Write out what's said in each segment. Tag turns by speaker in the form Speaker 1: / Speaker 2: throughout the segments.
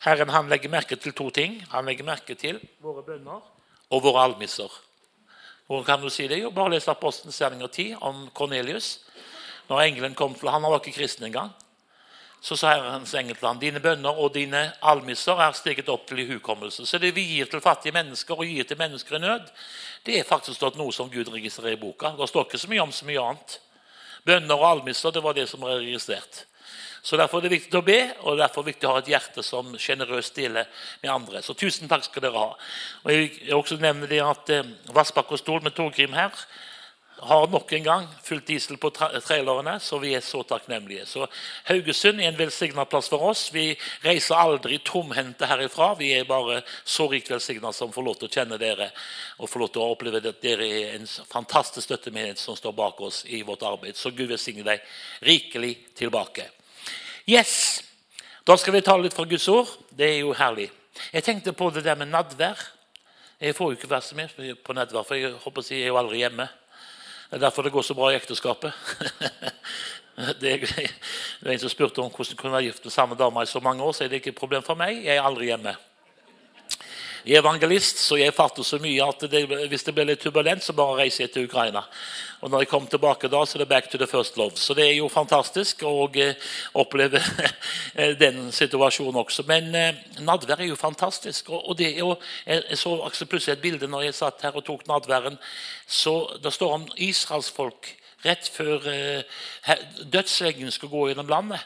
Speaker 1: Herren han legger merke til to ting. Han legger merke til våre bønner og våre almisser. Hvordan kan du si det? Jo, Bare les Apostelens gjerninger 10 om Kornelius. Når engelen kom til Han var ikke kristen engang. Så sa Herrens engel til ham, dine bønner og dine almisser er steget opp til ihukommelse. Så det vi gir til fattige mennesker og gir til mennesker i nød, det er faktisk stått noe som Gud registrerer i boka. Det står ikke så mye om så mye annet. Bønner og almisser det var det som var registrert. Så Derfor er det viktig å be, og derfor er det viktig å ha et hjerte som sjenerøst deler med andre. Så tusen takk skal dere ha. Og Jeg vil også nevne det at eh, Vassbakk og Stol med Torgrim her har nok en gang fullt diesel på tra trailerne, så vi er så takknemlige. Så Haugesund er en velsigna plass for oss. Vi reiser aldri tomhendte herifra. Vi er bare så rikt velsigna som får lov til å kjenne dere og får lov til å oppleve at dere er en fantastisk støttemenighet som står bak oss i vårt arbeid. Så Gud velsigne deg rikelig tilbake. Yes, Da skal vi ta litt fra Guds ord. Det er jo herlig. Jeg tenkte på det der med nadvær. Jeg får jo ikke være så mye på nadvær, for jeg håper å si, jeg er jo aldri hjemme. Det er derfor det går så bra i ekteskapet. det er en som spurte om hvordan kunne være gift med samme dame i så mange år. så er det ikke et problem for meg. Jeg er aldri hjemme. Jeg er evangelist, så jeg fatter så mye at det, hvis det blir litt turbulent, så bare reiser jeg til Ukraina. Og når jeg kommer tilbake da, så er det back to the first love. Så det er jo fantastisk å eh, oppleve den situasjonen også. Men eh, nadvær er jo fantastisk. Og, det er jo, Jeg så plutselig et bilde når jeg satt her og tok nadværen. så Det står om israelsfolk rett før dødseggen skal gå gjennom landet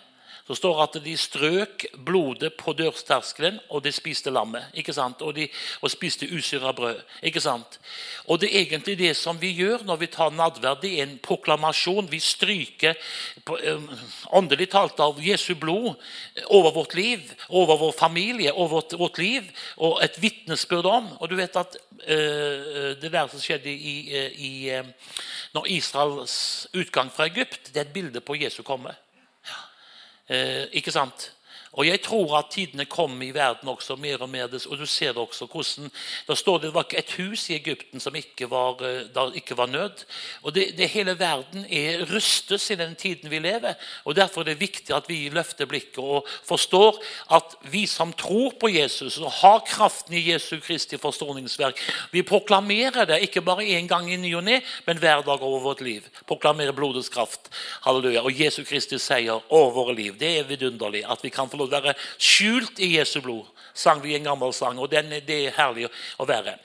Speaker 1: så står det at de strøk blodet på dørsterskelen, og de spiste lammet. ikke sant? Og, de, og spiste usyra brød. ikke sant? Og det er egentlig det som vi gjør når vi tar nadverd. Det er en proklamasjon. Vi stryker um, åndelig talt av Jesu blod over vårt liv, over vår familie, over vårt, vårt liv, og et vitnesbyrd om. Og du vet at øh, det der som skjedde i, i, uh, når Israels utgang fra Egypt, det er et bilde på Jesu komme. Eh, ikke sant? Og jeg tror at tidene kommer i verden også mer og mer. Og du ser det også hvordan Det står det, det var et hus i Egypten som ikke var, eh, der ikke var nød. Og det, det Hele verden er rustes i den tiden vi lever. og Derfor er det viktig at vi løfter blikket og forstår at vi som tror på Jesus og har kraften i Jesu Kristi forsoningsverk, vi proklamerer det ikke bare én gang i ny og ne, men hver dag over vårt liv. Proklamerer blodets kraft. Halleluja. Og Jesu Kristi seier over våre liv. Det er vidunderlig at vi kan få lov til å være skjult i Jesu blod, sang vi en gammel sang. og den, Det er herlig å være.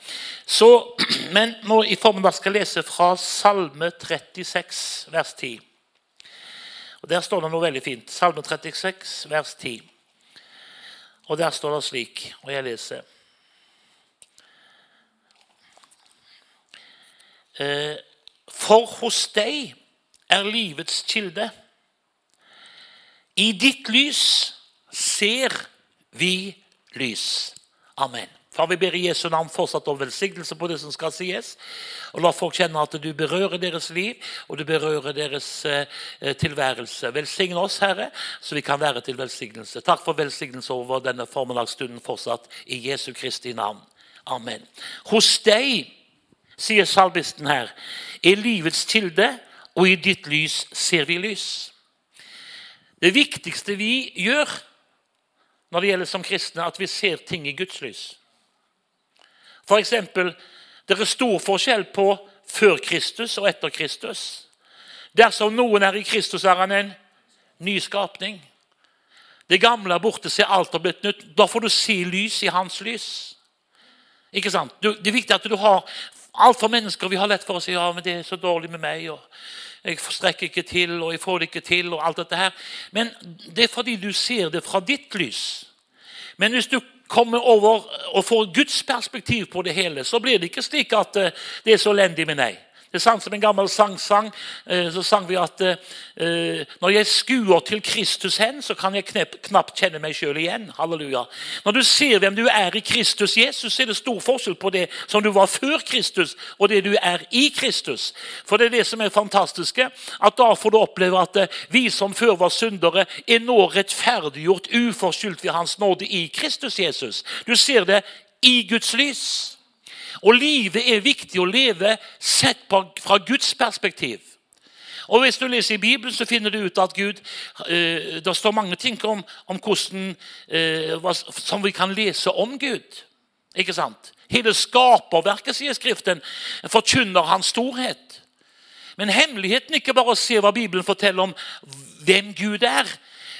Speaker 1: Så, men nå i formiddag skal jeg lese fra Salme 36, vers 10. Og Der står det noe veldig fint. Salme 36, vers 10. Og der står det slik, og jeg leser eh, For hos deg er livets kilde. I ditt lys ser vi lys. Amen. Far, vi ber i Jesu navn fortsatt om velsignelse på det som skal sies. Og La folk kjenne at du berører deres liv og du berører deres eh, tilværelse. Velsign oss, Herre, så vi kan være til velsignelse. Takk for velsignelse over denne formiddagsstunden fortsatt i Jesu Kristi navn. Amen. Hos deg, sier salmisten her, er livets kilde, og i ditt lys ser vi lys. Det viktigste vi gjør når det gjelder som kristne, at vi ser ting i Guds lys. For eksempel, det er stor forskjell på før Kristus og etter Kristus. Dersom noen er i Kristus, er han en ny skapning. Det gamle er borte, ser alt har blitt nytt. Da får du se lys i hans lys. Ikke sant? Det er viktig at du har Altfor mennesker vi har lett for å si ja, men det er så dårlig med meg. og jeg strekker ikke til, og jeg får det ikke til. og alt dette her. Men det er fordi du ser det fra ditt lys. Men hvis du kommer over og får Guds perspektiv på det hele, så blir det ikke slik at eh, det er så elendig med deg. Det er sant som en gammel sangsang. Eh, så sang vi at eh, når jeg skuer til Kristus hen, så kan jeg knapt, kjenne meg sjøl igjen. Halleluja. Når du ser hvem du er i Kristus Jesus, så er det stor forskjell på det som du var før Kristus, og det du er i Kristus. For det er det som er fantastiske, at da får du oppleve at eh, vi som før var syndere, er nå rettferdiggjort uforskyldt ved Hans nåde i Kristus Jesus. Du ser det i Guds lys. Og livet er viktig å leve sett på, fra Guds perspektiv. Og Hvis du leser i Bibelen, så finner du ut at Gud eh, Det står mange ting om, om hvordan, eh, som vi kan lese om Gud. Ikke sant? Hele skaperverket, sier Skriften, forkynner hans storhet. Men hemmeligheten er ikke bare å se hva Bibelen forteller om hvem Gud er.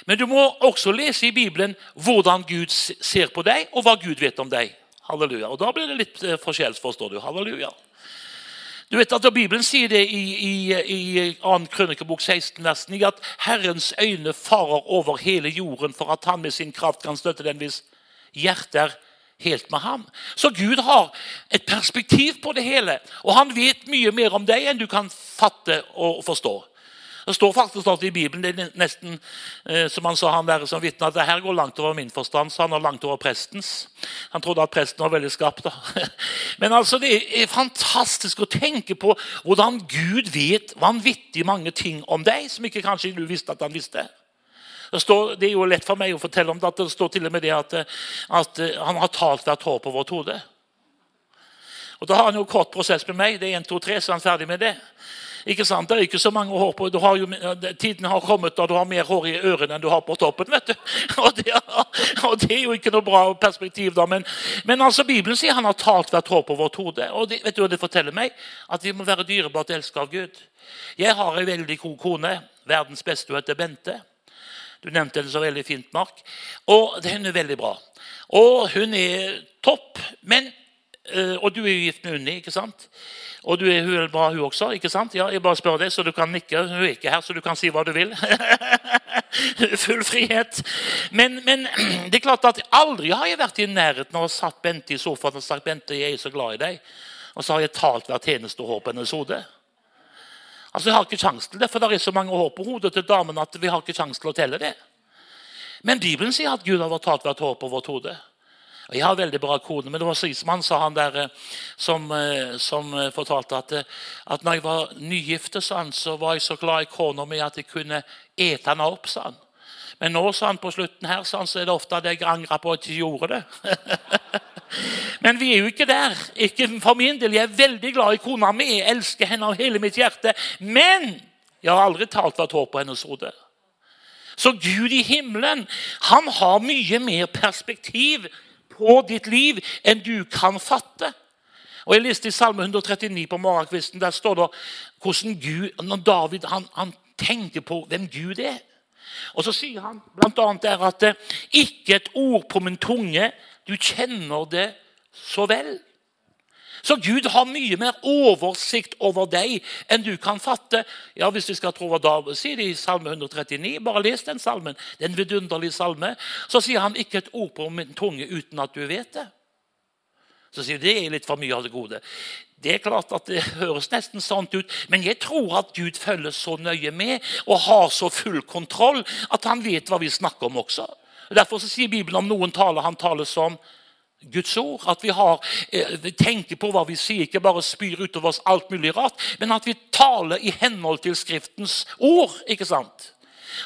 Speaker 1: Men du må også lese i Bibelen hvordan Gud ser på deg, og hva Gud vet om deg. Halleluja. Og Da blir det litt eh, forskjell, forstår du. Halleluja. Du vet at Bibelen sier det i, i, i 2. Krønikebok 16, nesten, at Herrens øyne farer over hele jorden for at han med sin kraft kan støtte den hvis hjertet er helt med ham. Så Gud har et perspektiv på det hele, og han vet mye mer om deg enn du kan fatte og forstå. Det står faktisk alt i Bibelen det er nesten eh, som han sa han der som vitne, at det her går langt over min forstand, så han har langt over prestens. Han trodde at presten var veldig da. Men altså, det er fantastisk å tenke på hvordan Gud vet vanvittig mange ting om deg som ikke kanskje du visste at han visste. Det, står, det, er jo lett for meg å fortelle om det. at Det står til og med det at, at han har talt hvert hår på vårt hode. Og Da har han jo kort prosess med meg. Det er 1, 2, 3, så er han ferdig med det. Ikke sant? Det er ikke så mange hår på har jo, Tiden har kommet da du har mer hår i ørene enn du har på toppen. vet du. Og det, og det er jo ikke noe bra perspektiv. da, Men, men altså Bibelen sier han har talt hvert hår på vårt hode. Og det, vet du hva det forteller meg? At vi må være dyrebart elsket av Gud. Jeg har en veldig god kone. Verdens beste. Hun heter Bente. Du nevnte det så veldig fint, Mark. Og hun er veldig bra. Og hun er topp. men Eh, og du er jo gift med Unni, ikke sant? Og du er, hun bra, hun også? ikke sant? Ja, Jeg bare spør deg, så du kan nikke. Hun er ikke her, så du kan si hva du vil. Full frihet. Men, men, det er klart at aldri har jeg vært i nærheten av å satt Bente i sofaen og sagt Bente, jeg er så glad i deg. Og så har jeg talt hvert eneste hår på hennes hode. Altså, Jeg har ikke sjans til det, for det er så mange hår på hodet til damen at vi har ikke sjans til å telle det. Men Bibelen sier at Gud har talt hvert hår på vårt hode. Og Jeg har veldig bra kone, men det var Sismann, sa han der, eh, som, eh, som eh, fortalte at, at når jeg var nygifte, så var jeg så glad i kona mi at jeg kunne ete henne opp. sa han. Men nå sa han på slutten her, så er det ofte at jeg angrer på at jeg ikke gjorde det. Men vi er jo ikke der. Ikke for min del. Jeg er veldig glad i kona mi. Jeg elsker henne av hele mitt hjerte. Men jeg har aldri talt hvert hår på hennes hode. Så Gud i himmelen han har mye mer perspektiv på ditt liv enn du kan fatte. Og Jeg leste i Salme 139 på morgenkvisten. Der står det hvordan Gud, når David han, han tenker på hvem Gud er. Og Så sier han bl.a. der at ikke et ord på min tunge, du kjenner det så vel. Så Gud har mye mer oversikt over deg enn du kan fatte. Ja, Hvis vi skal tro hva David sier i Salme 139, bare les den salmen. Det er en vidunderlig salme. Så sier han ikke et ord på min tunge uten at du vet det. Så sier du det er litt for mye av det gode. Det er klart at det høres nesten sånn ut, men jeg tror at Gud følger så nøye med og har så full kontroll at han vet hva vi snakker om også. Derfor sier Bibelen om noen taler han taler som Guds ord. At vi, har, eh, tenker på hva vi sier, ikke bare spyr utover oss alt mulig rart, men at vi taler i henhold til Skriftens ord. ikke sant?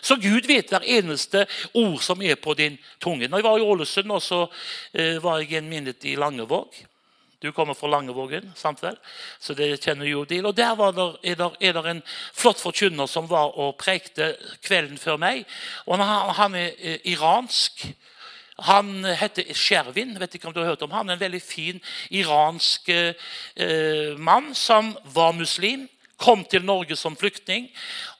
Speaker 1: Så Gud vet hver eneste ord som er på din tunge. Når jeg var i Ålesund, så eh, var jeg en minnet i Langevåg. Du kommer fra Langevågen, sant vel? så det kjenner jo til. Og Der der, er, der, er der en flott forkynner som var og prekte kvelden før meg. Og han, han er eh, iransk. Han heter Shervin. vet ikke om du har hørt om han, En veldig fin iransk eh, mann som var muslim. Kom til Norge som flyktning.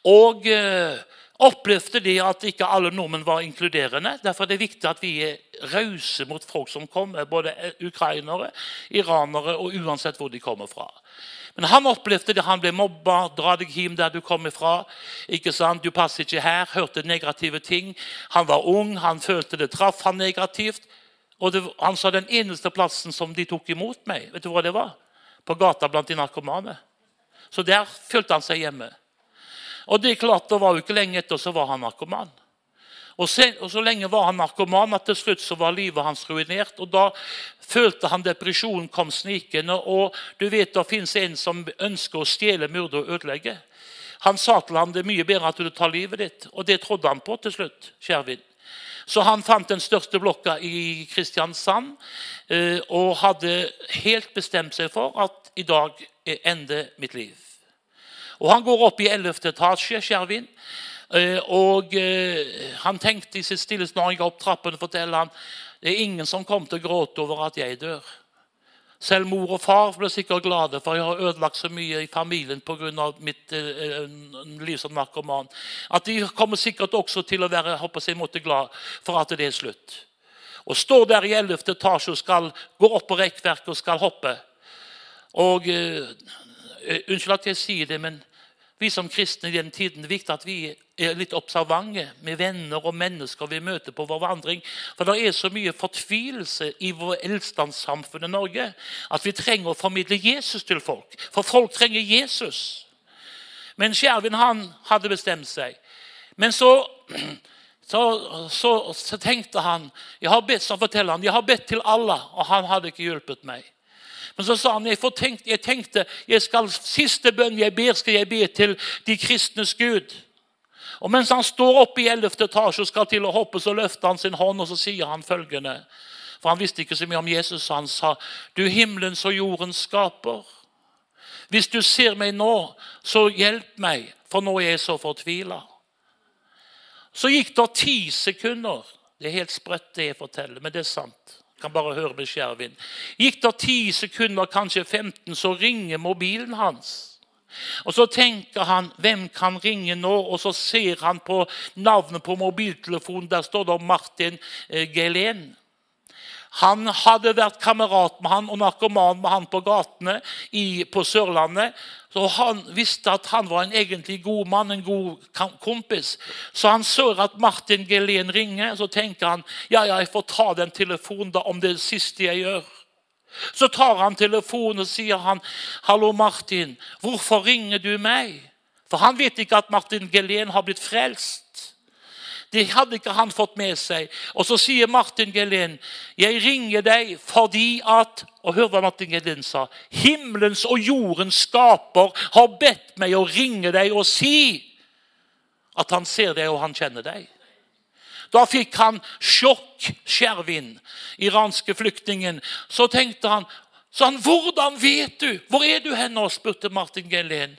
Speaker 1: Og eh, opplevde de at ikke alle nordmenn var inkluderende. Derfor er det viktig at vi er rause mot folk som kommer, både ukrainere, iranere og uansett hvor de kommer fra. Men han opplevde det. Han ble mobba. 'Dra deg hjem der du kom ifra.' Ikke sant? 'Du passer ikke her.' Hørte negative ting. Han var ung, han følte det traff han negativt. Og det, Han sa den eneste plassen som de tok imot meg, vet du hva det var? På gata blant de narkomane. Så der følte han seg hjemme. Og det er klart, det var jo ikke lenge etter så var han narkoman. Og, sen, og, Så lenge var han narkoman at til slutt så var livet hans ruinert. og Da følte han depresjonen kom snikende. og du vet Det fins en som ønsker å stjele, myrde og ødelegge. Han sa til ham det er mye bedre at du tar livet ditt. Og det trodde han på til slutt. Kjærvin. Så han fant den største blokka i Kristiansand eh, og hadde helt bestemt seg for at i dag ender mitt liv. Og Han går opp i 11. etasje, Skjervin. Eh, og eh, han tenkte i sitt stille når han gikk opp trappene, forteller han, det er ingen som kommer til å gråte over at jeg dør. Selv mor og far ble sikkert glade, for jeg har ødelagt så mye i familien pga. mitt eh, liv som narkoman. At de kommer sikkert også til å være håper jeg, måtte glad for at det er slutt. Og står der i 11. etasje og skal gå opp på rekkverket og skal hoppe. Og Unnskyld at jeg sier det, men vi som kristne i den tiden, det er viktig at vi er litt observante med venner og mennesker vi møter på vår vandring. For det er så mye fortvilelse i vår eldstandssamfunn i Norge at vi trenger å formidle Jesus til folk. For folk trenger Jesus. Men Skjervin han hadde bestemt seg. Men så, så, så, så tenkte han jeg har bedt, så forteller han, jeg har bedt til Allah, og han hadde ikke hjulpet meg. Men så sa han jeg, tenkt, jeg tenkte jeg skal, siste bønn jeg ber, skal jeg be til de kristnes Gud. Og Mens han står oppe i 11. etasje og skal til å hoppe, så løfter han sin hånd og så sier han følgende. For han visste ikke så mye om Jesus, han sa, du himmelens og jordens skaper. Hvis du ser meg nå, så hjelp meg, for nå er jeg så fortvila. Så gikk det ti sekunder. Det er helt sprøtt, det jeg forteller, men det er sant kan bare høre med skjervin. Gikk det 10 sekunder, kanskje 15, så ringer mobilen hans. Og Så tenker han 'Hvem kan ringe nå?' Og så ser han på navnet på mobiltelefonen. Der står det Martin Gelén. Han hadde vært kamerat med han og narkoman med han på gatene i, på Sørlandet. Så Han visste at han var en egentlig god mann, en god kompis. Så han så at Martin Gelén ringer. Så tenker han ja, ja, jeg får ta den telefonen da, om det er det siste jeg gjør. Så tar han telefonen og sier han, 'Hallo, Martin. Hvorfor ringer du meg?' For han vet ikke at Martin Gelén har blitt frelst. Det hadde ikke han fått med seg. Og så sier Martin Gelén, 'Jeg ringer deg fordi at' Og hør hva Martin Gelén sa. 'Himmelens og jordens skaper har bedt meg å ringe deg og si' at han ser deg og han kjenner deg. Da fikk han sjokk, Skjervin, iranske flyktningen. Så tenkte han, så han 'Hvordan vet du? Hvor er du hen spurte Martin Gelén.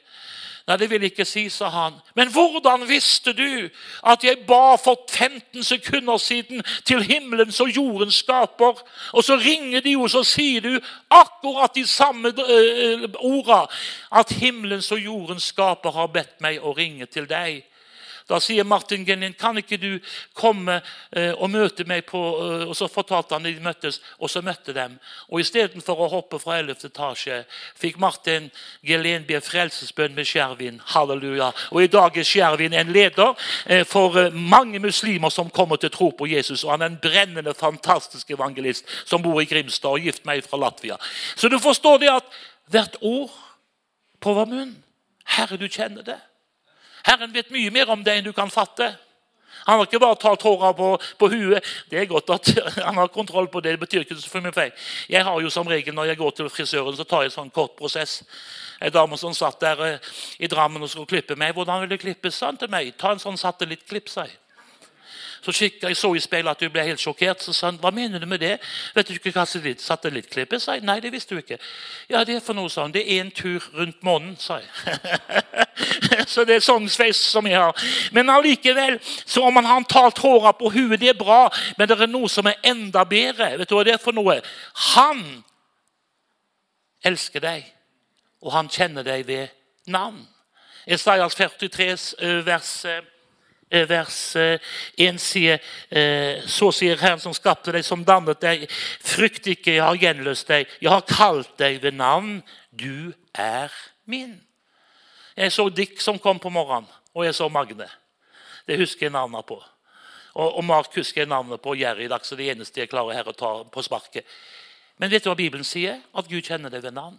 Speaker 1: Nei, det vil ikke si, sa han. Men hvordan visste du at jeg ba for 15 sekunder siden til himmelens og jordens skaper? Og så ringer de jo, så sier du akkurat de samme uh, orda. At himmelens og jordens skaper har bedt meg å ringe til deg. Da sier Martin Genin kan ikke du komme eh, og møte meg på eh, Og så fortalte han de møttes, og så møtte dem. Og Istedenfor å hoppe fra 11. etasje fikk Martin Gelin be frelsesbønn med Skjervin. Halleluja. Og I dag er Skjervin en leder eh, for mange muslimer som kommer til tro på Jesus. Og han er en brennende, fantastisk evangelist som bor i Grimstad og gift meg fra Latvia. Så du forstår det at hvert ord på vår munn Herre, du kjenner det. Herren vet mye mer om det enn du kan fatte. Han har ikke bare tatt håra på, på huet. Det er godt at han har kontroll på det. Det betyr ikke så mye feil. Jeg har jo som regel Når jeg går til frisøren, så tar jeg en sånn kort prosess. En dame som satt der eh, i Drammen og skulle klippe meg. 'Hvordan vil du klippe?' sa han til meg. 'Ta en sånn satellittklipp', sa jeg. Så kikket jeg så i speilet at hun ble helt sjokkert. Så sa han, 'Hva mener du med det?' 'Vet du ikke hva satellittklipp er?' sa. 'Nei, det visste du ikke.' 'Ja, det er for noe', sa han. 'Det er en tur rundt månen', sa jeg. så det er sånn sveis som jeg har. Men allikevel, så om han har talt håra på huet, det er bra, men det er noe som er enda bedre. Vet du hva det er for noe? Han elsker deg, og han kjenner deg ved navn. Esaias 43, eh, vers Eh, vers 1 eh, sier eh, Så sier Herren som skapte deg, som dannet deg, frykt ikke, jeg har gjenløst deg, jeg har kalt deg ved navn, du er min. Jeg så Dick som kom på morgenen, og jeg så Magne. Det husker jeg navnet på. Og, og Mark husker jeg navnet på, Jerry dag, er det eneste jeg klarer her å ta på sparket. Men vet du hva Bibelen sier? At Gud kjenner deg ved navn.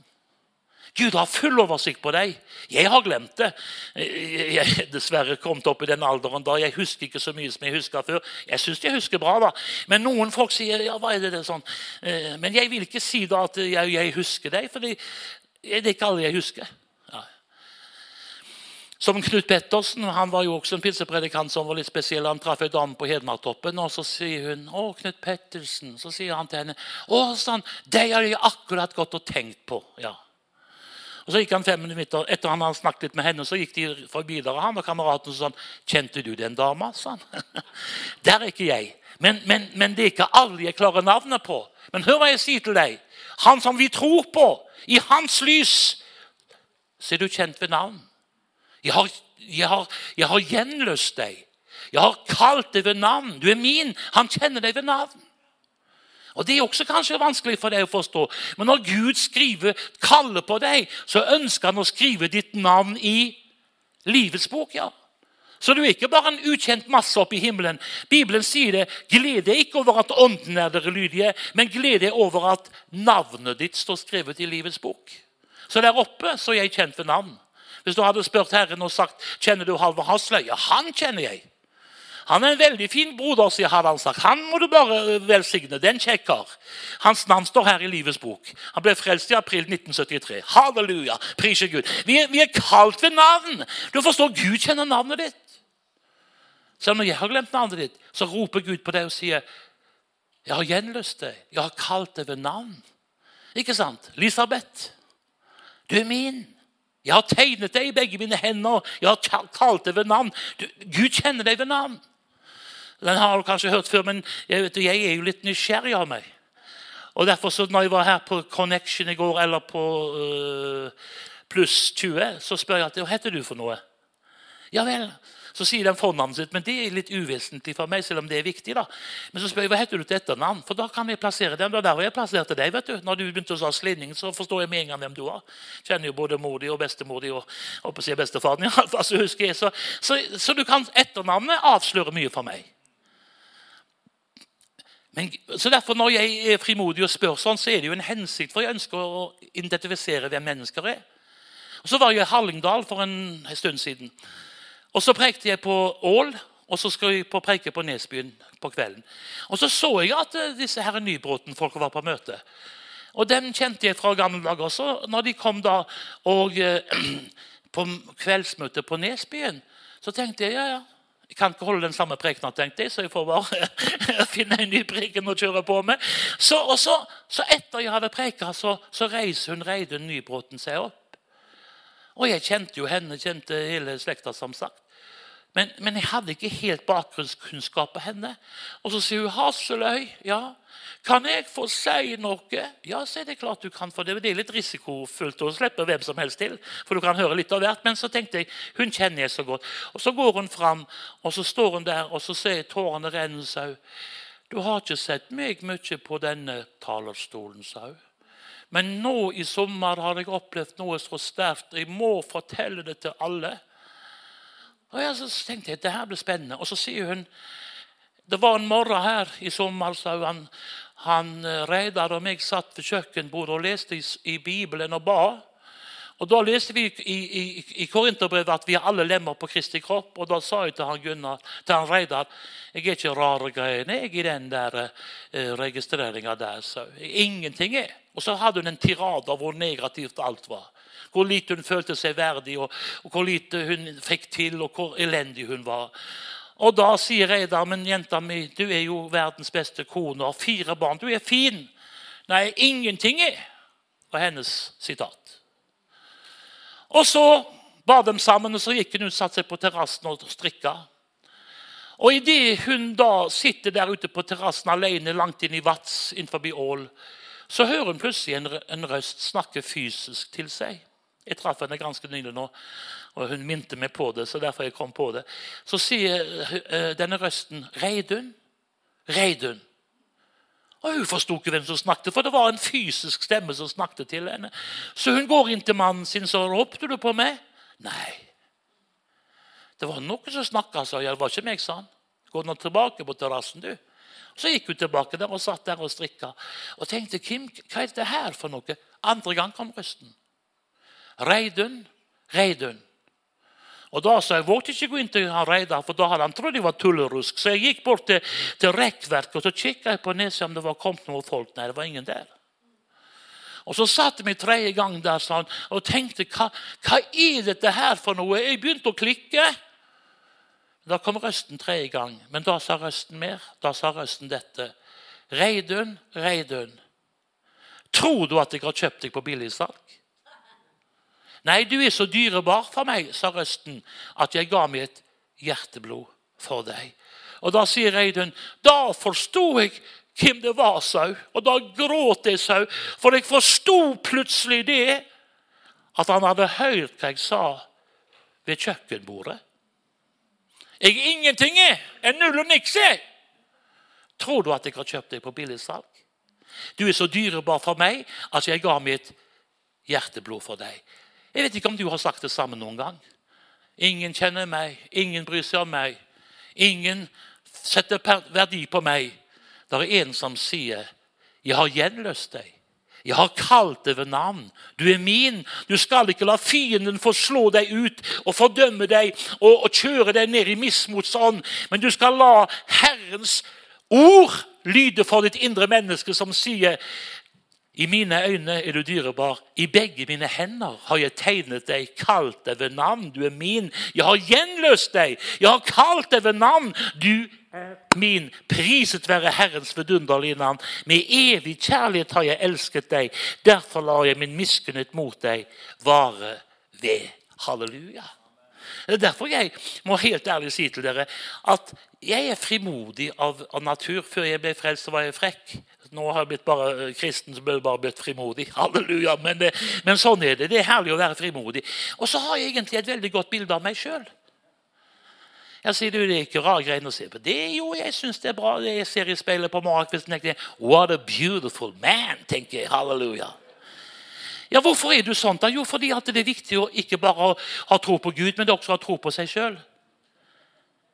Speaker 1: Gud har full oversikt på deg. Jeg har glemt det. Jeg er dessverre kommet opp i den alderen da jeg husker ikke så mye som jeg huska før. Jeg syns jeg husker bra, da. Men noen folk sier ja, hva er det, det sånn? Eh, men jeg vil ikke si da at jeg, jeg husker deg, for det er ikke alle jeg husker. Som Knut Pettersen han var jo også en pinsepredikant som var litt spesiell. Han traff ei dame på Hedmarktoppen, og så sier hun 'Å, Knut Pettersen'. Så sier han til henne 'Å, sånn, deg har jeg akkurat gått og tenkt på'. Ja. Og så gikk han fem minutter, Etter han hadde snakket litt med henne, så gikk de forbi der, han og kameraten så sånn 'Kjente du den dama?' sa han. Der er ikke jeg. Men, men, men, det er ikke alle jeg klarer navnet på. Men hør hva jeg sier til deg. Han som vi tror på, i hans lys, så er du kjent ved navn. Jeg har, jeg har, jeg har gjenløst deg. Jeg har kalt deg ved navn. Du er min. Han kjenner deg ved navn. Og Det er også kanskje vanskelig for deg å forstå. Men når Gud skriver, kaller på deg, så ønsker han å skrive ditt navn i livets bok. ja. Så du er ikke bare en ukjent masse oppe i himmelen. Bibelen sier det. Gled deg ikke over at ånden er dere lydige, men gled deg over at navnet ditt står skrevet i livets bok. Så der oppe så er jeg kjent ved navn. Hvis du hadde spurt Herren og sagt kjenner du Halvor Hasløy, ja, han kjenner jeg. Han er en veldig fin broder, sier han sagt. Han må du bare velsigne. Det er en kjekk. Hans navn står her i Livets bok. Han ble frelst i april 1973. Halleluja! Prise Gud. Vi er, vi er kalt ved navn. Du forstår, Gud kjenner navnet ditt. Selv om jeg har glemt navnet ditt, så roper Gud på deg og sier, 'Jeg har gjenlyst deg. Jeg har kalt deg ved navn.' Ikke sant? Elisabeth, du er min. Jeg har tegnet deg i begge mine hender. Jeg har kalt deg ved navn. Du, Gud kjenner deg ved navn. Den har du kanskje hørt før, men jeg, vet, jeg er jo litt nysgjerrig av meg. Og derfor så når jeg var her på Connection i går, eller på uh, Pluss 20, så spør jeg at, hva heter du for noe. Ja vel. Så sier den fornavnet sitt, men det er litt uvesentlig for meg. selv om det er viktig da. Men så spør jeg hva heter du til etternavn, for da kan jeg plassere dem. Det der jeg plasserte deg. vet du. Når du begynte å sa Slinning, så forstår jeg med en gang hvem du var. Kjenner jo både mor di og bestemor di og håper å si bestefaren. Ja, hvert så, husker jeg. Så, så, så du kan etternavnet avsløre mye for meg. Men, så derfor Når jeg er frimodig og spør sånn, så er det jo en hensikt, for jeg ønsker å identifisere hvem mennesker er. Og Så var jeg i Hallingdal for en, stund siden. Og Så prekte jeg på Ål, og så skal jeg på preke på Nesbyen på kvelden. Og Så så jeg at uh, disse her Nybråten-folka var på møte. Og Dem kjente jeg fra gamle dager også. Når de kom da og uh, på kveldsmøte på Nesbyen, så tenkte jeg ja, ja, jeg kan ikke holde den samme prekenen, tenkte jeg, så jeg får bare finne en ny preken å kjøre på med. Så, og så, så etter jeg hadde preka, så, så reiser hun Reidun Nybråten seg opp. Og jeg kjente jo henne, kjente hele slekta, som sagt. Men, men, jeg hadde ikke helt bakgrunnskunnskap på henne. Og så sier hun 'Hasseløy'. Ja, kan jeg få si noe? Ja, så er det klart du kan, for det. Det er litt risikofullt å slippe hvem som helst til. For du kan høre litt av hvert. Men så tenkte jeg hun kjenner jeg så godt. Og så går hun fram, og så står hun der, og så ser jeg tårene renne seg. Du har ikke sett meg mye på denne talerstolen, sa hun. Men nå i sommer har jeg opplevd noe så sterkt. Jeg må fortelle det til alle. Og jeg, Så tenkte jeg det her blir spennende. Og så sier hun det var en morgen her i sommer, sa han. Han eh, Reidar og meg satt ved kjøkkenbordet og leste i, i Bibelen og ba. Og Da leste vi i, i, i Korinterbrevet at vi er alle lemmer på Kristi kropp. Og Da sa jeg til han Gunnar, til han Reidar jeg er ikke rare greiene jeg i den der uh, registreringa der. Så. Ingenting er. Og så hadde hun en tirade av hvor negativt alt var. Hvor lite hun følte seg verdig, og, og hvor lite hun fikk til, og hvor elendig hun var. Og da sier Reidar, men jenta mi, du er jo verdens beste kone og har fire barn. Du er fin. Nei, ingenting er, var hennes sitat. Og så ba de sammen, og så gikk hun ut satte seg på terrassen og strikka. Og idet hun da sitter der ute på terrassen alene langt inn i Vats innenfor Ål, så hører hun plutselig en røst snakke fysisk til seg. Jeg traff henne ganske nylig nå, og hun minte meg på det. Så derfor jeg kom på det. Så sier uh, denne røsten 'Reidun'. Reidun. Og Hun forsto ikke hvem som snakket, for det var en fysisk stemme som snakket til henne. Så hun går inn til mannen sin så ropte du på meg. Nei. Det var noen som snakka, sa jeg. Det var ikke meg, sa han. Gå nå tilbake på terrassen, du. Så gikk hun tilbake der og satt der og strikka. Og tenkte Kim, hva er dette her for noe? Andre gang kom røsten. Reidun, Reidun. Og da sa jeg vågte ikke gå inn til han Reidar, for da hadde han trodd jeg var tullerusk. Så jeg gikk bort til, til rekkverket og så kikka jeg på neset om det var kommet noen folk. Nei, det var ingen der. Og Så satt vi tredje gang der sånn, og tenkte hva, hva er dette her for noe? Jeg begynte å klikke. Da kom røsten tredje gang, men da sa røsten mer. Da sa røsten dette. Reidun, Reidun, tror du at jeg har kjøpt deg på billigsalg? Nei, du er så dyrebar for meg, sa røsten, at jeg ga et hjerteblod for deg. Og Da sier Reidun, da forsto jeg hvem det var, sau. Og da gråt jeg, sau, for jeg forsto plutselig det at han hadde hørt hva jeg sa ved kjøkkenbordet. Jeg er ingenting, jeg. En null og niks, jeg. Tror du at jeg har kjøpt deg på billigsalg? Du er så dyrebar for meg at jeg ga mitt hjerteblod for deg. Jeg vet ikke om du har sagt det samme noen gang. Ingen kjenner meg, ingen bryr seg om meg. Ingen setter verdi på meg. Det er en som sier, 'Jeg har gjenløst deg'. Jeg har kalt deg ved navn. Du er min. Du skal ikke la fienden få slå deg ut og fordømme deg og, og kjøre deg ned i mismotsånd, men du skal la Herrens ord lyde for ditt indre menneske, som sier i mine øyne er du dyrebar. I begge mine hender har jeg tegnet deg, kalt deg ved navn. Du er min. Jeg har gjenløst deg. Jeg har kalt deg ved navn. Du er min. Priset være Herrens vidunderlige navn. Med evig kjærlighet har jeg elsket deg. Derfor lar jeg min miskunnhet mot deg vare ved. Halleluja. Det er derfor jeg må helt ærlig si til dere at jeg er frimodig av, av natur. Før jeg ble frelst, så var jeg frekk. Nå har jeg blitt bare eh, kristen, så blir jeg bare blitt frimodig. Halleluja. Men, eh, men, sånn er det. Det er herlig å være frimodig. Og så har jeg egentlig et veldig godt bilde av meg sjøl. Jeg sier du, det er ikke rar greiene å se på. Det Jo, jeg syns det er bra. det Jeg ser i speilet på morgenkvisten What a beautiful man, tenker jeg. Halleluja. Ja, Hvorfor er du sånn? da? Jo, fordi det er viktig å ikke bare ha tro på Gud, men også ha tro på seg sjøl.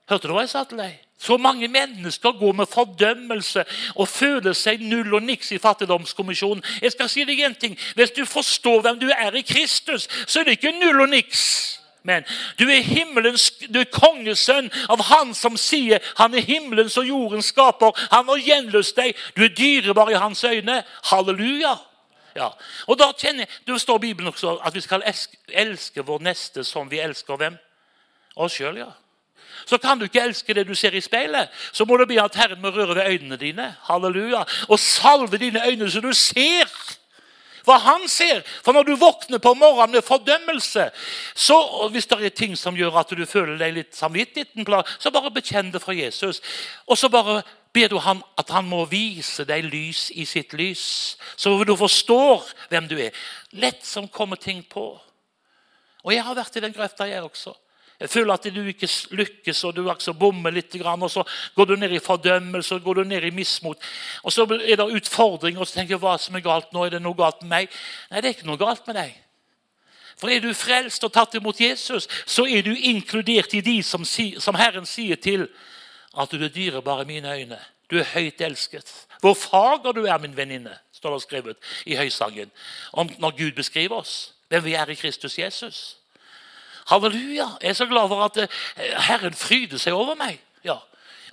Speaker 1: Hørte du hva jeg sa til deg? Så mange mennesker går med fordømmelse og føler seg null og niks i fattigdomskommisjonen. Jeg skal si deg en ting. Hvis du forstår hvem du er i Kristus, så er det ikke null og niks. Men du er himmelens, du er kongesønn av Han som sier han er himmelens og jordens skaper. Han har gjenløst deg. Du er dyrebar i hans øyne. Halleluja. Ja. Og da kjenner, jeg, Det står i Bibelen også at vi skal elske, elske vår neste som vi elsker hvem? Oss sjøl, ja. Så kan du ikke elske det du ser i speilet. Så må du be at Herren må røre ved øynene dine. Halleluja. Og salve dine øyne så du ser hva han ser. For når du våkner på morgenen med fordømmelse, så hvis det er ting som gjør at du føler deg litt samvittig, så bare bekjenn det for Jesus. Og så bare ber du ham at han må vise deg lys i sitt lys, så du forstår hvem du er. Lett som kommer ting på. Og jeg har vært i den grøfta, jeg også. Jeg føler at du ikke lykkes, og du altså bommer litt. Og så går du ned i fordømmelse og går du ned i mismot. Og så er det utfordringer, og så tenker jeg hva som er galt nå. Er det noe galt med meg? Nei, det er ikke noe galt med deg. For er du frelst og tatt imot Jesus, så er du inkludert i de som, som Herren sier til at du er dyrebar i mine øyne. Du er høyt elsket. Hvor fager du er, min venninne, står det skrevet i høysangen. Om når Gud beskriver oss, hvem vi er i Kristus Jesus. Halleluja! Jeg er så glad for at eh, Herren fryder seg over meg. Ja.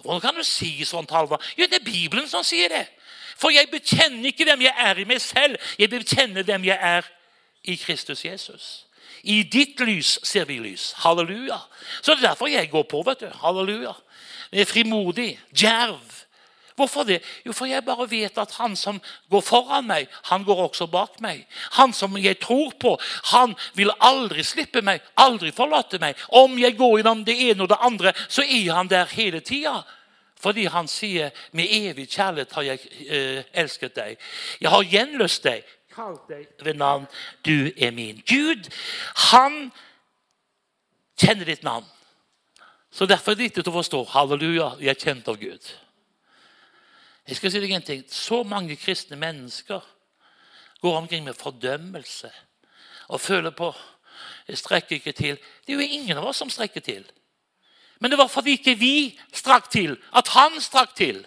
Speaker 1: Hvordan kan du si sånt, Halvard? Jo, det er Bibelen som sier det. For jeg bekjenner ikke hvem jeg er i meg selv. Jeg bekjenner hvem jeg er i Kristus Jesus. I ditt lys ser vi lys. Halleluja. Så det er derfor jeg går på. vet du. Halleluja. Jeg er frimodig, djerv. Hvorfor det? Jo, for jeg bare vet at han som går foran meg, han går også bak meg. Han som jeg tror på, han vil aldri slippe meg, aldri forlate meg. Om jeg går gjennom det ene og det andre, så er han der hele tida. Fordi han sier 'med evig kjærlighet har jeg eh, elsket deg'. Jeg har gjenløst deg, kalt deg ved navn. Du er min. Gud, han kjenner ditt navn. Så Derfor er det viktig å forstå halleluja, jeg er kjent av Gud. Jeg skal si deg en ting. Så mange kristne mennesker går omkring med fordømmelse og føler på jeg strekker ikke til. Det er jo ingen av oss som strekker til. Men det var fordi ikke vi strakk til, at han strakk til.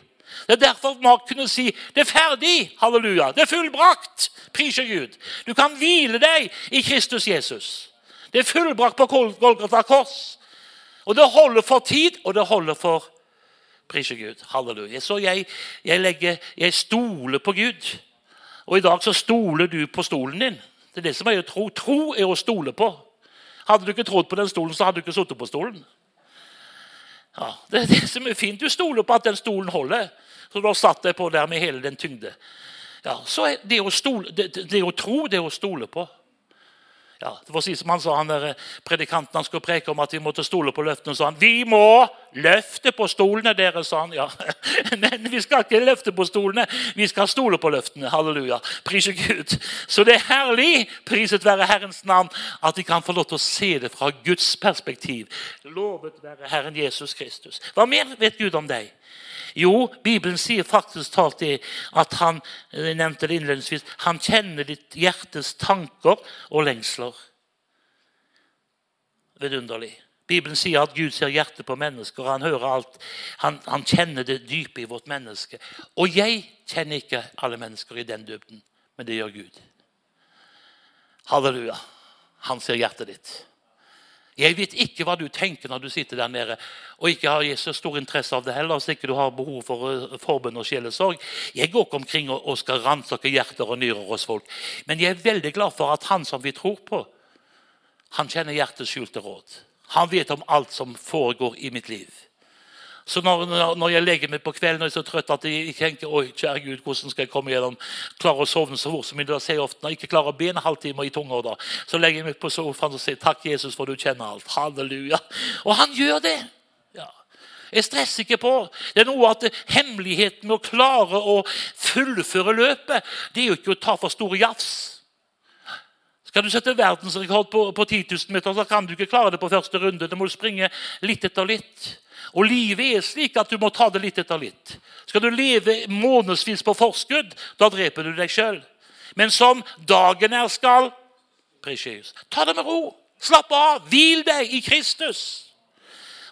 Speaker 1: Det er derfor Mark kunne si det er ferdig. Halleluja. Det er fullbrakt. Priser Gud. Du kan hvile deg i Kristus Jesus. Det er fullbrakt på Golgata kors. Og det holder for tid, og det holder for Priser Gud. Halleluja. Så jeg, jeg, legger, jeg stoler på Gud. Og i dag så stoler du på stolen din. Det er det som er å tro. Tro er å stole på. Hadde du ikke trodd på den stolen, så hadde du ikke sittet på stolen. Ja, Det er det som er fint. Du stoler på at den stolen holder. Så du har satt deg på der med hele den tyngde. Ja, så det, å stole, det, det å tro, det er å stole på. Ja, det var si som han sa, han der Predikanten han skulle preke om at vi måtte stole på løftene. sa han, Vi må løfte på stolene, deres, sa han. Ja, Men vi skal ikke løfte på stolene, vi skal stole på løftene. Halleluja. Prise Gud. Så det er herlig, priset være Herrens navn, at vi kan få lov til å se det fra Guds perspektiv. Lovet være Herren Jesus Kristus. Hva mer vet Gud om deg? Jo, Bibelen sier faktisk talt det at han jeg nevnte det innledningsvis, han kjenner ditt hjertes tanker og lengsler. Vidunderlig. Bibelen sier at Gud ser hjertet på mennesker. Han hører alt. Han, han kjenner det dype i vårt menneske. Og jeg kjenner ikke alle mennesker i den dybden, men det gjør Gud. Halleluja. Han ser hjertet ditt. Jeg vet ikke hva du tenker når du sitter der nede og ikke har så stor interesse av det heller. så ikke du har behov for forbund forbønn og sjelesorg. Jeg går ikke omkring og skal ransake hjerter og nyrer hos folk. Men jeg er veldig glad for at han som vi tror på, han kjenner hjertets skjulte råd. Han vet om alt som foregår i mitt liv. Så når, når, jeg legger meg på kvelden og er så trøtt at jeg tenker oi, kjære Gud, hvordan skal jeg komme gjennom, klare å sovne så fort som jeg Når jeg ikke klarer å be en halvtime i tunga, så legger jeg meg på sofaen og sier takk, Jesus, for du kjenner alt. Halleluja. Og han gjør det. Jeg stresser ikke på. Det er noe at Hemmeligheten med å klare å fullføre løpet, det er jo ikke å ta for store jafs. Skal du sette verdensrekord på, på 10 000 meter, så kan du ikke klare det på første runde. Du må springe litt etter litt. Og livet er slik at du må ta det litt etter litt. Skal du leve månedsvis på forskudd, da dreper du deg sjøl. Men som dagen er skal Precious. Ta det med ro. Slapp av. Hvil deg i Kristus.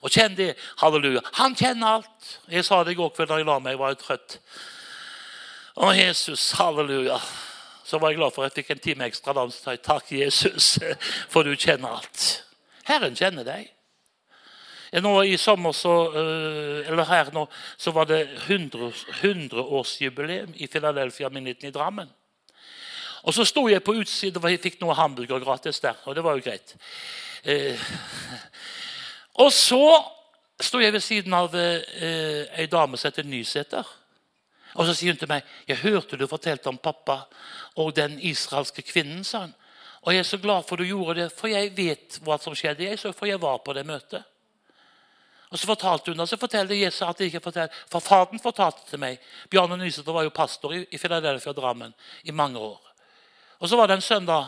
Speaker 1: Og kjenn det. Halleluja. Han kjenner alt. Jeg sa det i går kveld da jeg la meg. Jeg var trøtt. Å, Jesus. Halleluja. Så var jeg glad for at jeg fikk en time ekstra. Da, så jeg, Takk, Jesus, for du kjenner alt. Herren kjenner deg. Nå I sommer så, eh, eller her nå, så var det 100-årsjubileum 100 i Philadelphia Minuten i Drammen. Og Så sto jeg på utsiden og fikk noe hamburger gratis der. Og det var jo greit. Eh, og så sto jeg ved siden av eh, ei dame som heter Nysæter. Og så sier hun til meg jeg hørte du fortalte om pappa og den israelske kvinnen. sa hun. Og jeg er så glad for du gjorde det, for jeg vet hva som skjedde. Jeg, for jeg var på det møtet. Og Så fortalte hun, og så fortalte Jesus at de ikke fortalte, for faren fortalte til meg. Bjarne Nysæter var jo pastor i, Philadelphia og Drammen i mange år. Og Så var det en søndag